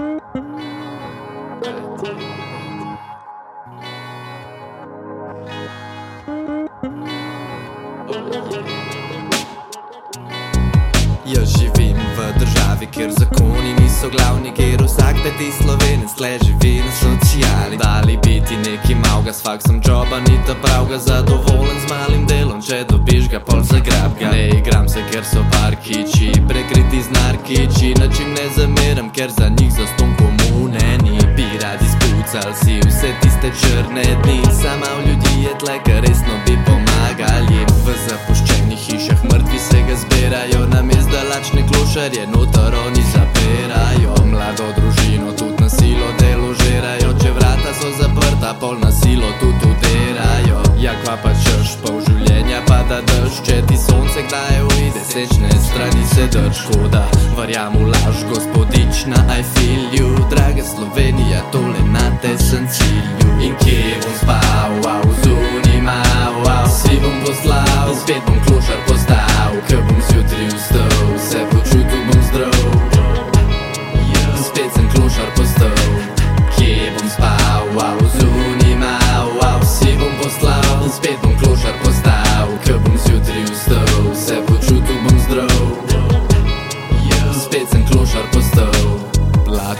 Jaz živim v državi, kjer zakoni niso glavni, kjer vsak peti slovenec le živi na sociali. Dali biti neki malga s faksom joba, ni ta pravga zadovoljen če dobiš ga pol zagrab ga. Ne igram se, ker so parkiči, prekriti z narkiči, na čim ne zameram, ker za njih zaston komune ni. Bi radi spucal si vse tiste črne dni, sama v ljudi je tle, ker resno bi pomagali. V zapuščenih hišah mrtvi se ga zbirajo, namesto da lačne klošarje noter oni kdaj uide, sečne strani se drž. Škoda, verjam v laž, gospodična, I feel you, draga Slovenija, tole na te sem cilju. In kje bom spal, wow, zunaj mal, wow, si bom poslal, spet bom klošar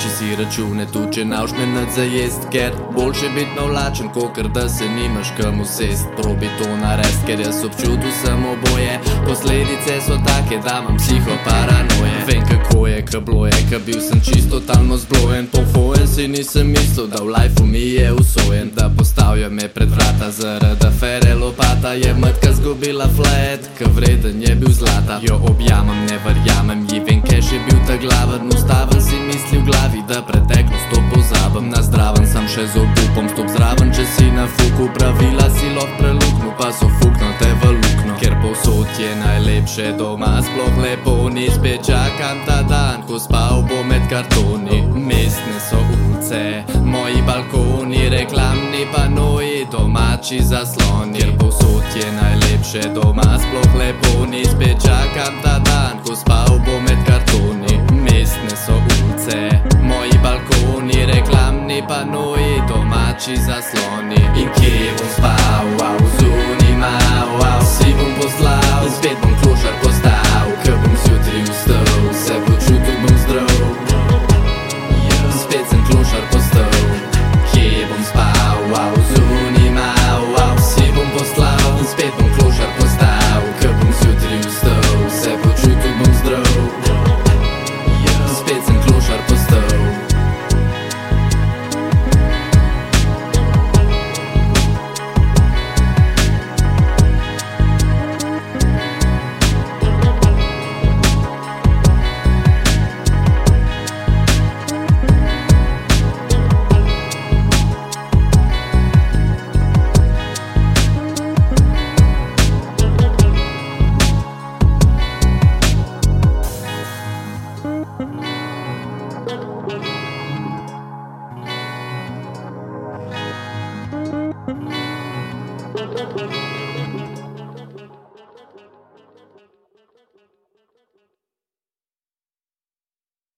Plači si račune, tu če navš me nad zajest, ker boljše biti navlačen, kokr da se nimaš kam usest. Probi to narediti, ker jaz občutil sem oboje. Posledice so take, da imam psihoparanoje. Vem kako je, ka bilo je, ka bil sem čisto totalno zblojen. Pohojen si nisem mislil, da v lifeu mi je usojen, da postavijo me pred vrata zaradi afere lopata. Je matka zgubila flat, ka vreden je bil zlata. Jo objamem, ne verjamem ji, vem, keš je bil ta glaven, ustaven si misli v glavi, da preteklost to pozabim. Na zdraven sem še z obupom, stop zraven, če si na fuku. Pravila si lahko preluknu, pa so fuknute v lukno. Ker povsod je najlepše doma, sploh lepo ni spet čakam ta dan, ko spal bo med kartoni. Mestne so ulice, moji balkoni, reklamni panoji, domači zasloni. Ker povsod je najlepše doma, sploh lepo ni spet čakam ta dan, ko spal domači zasloni. In kje bom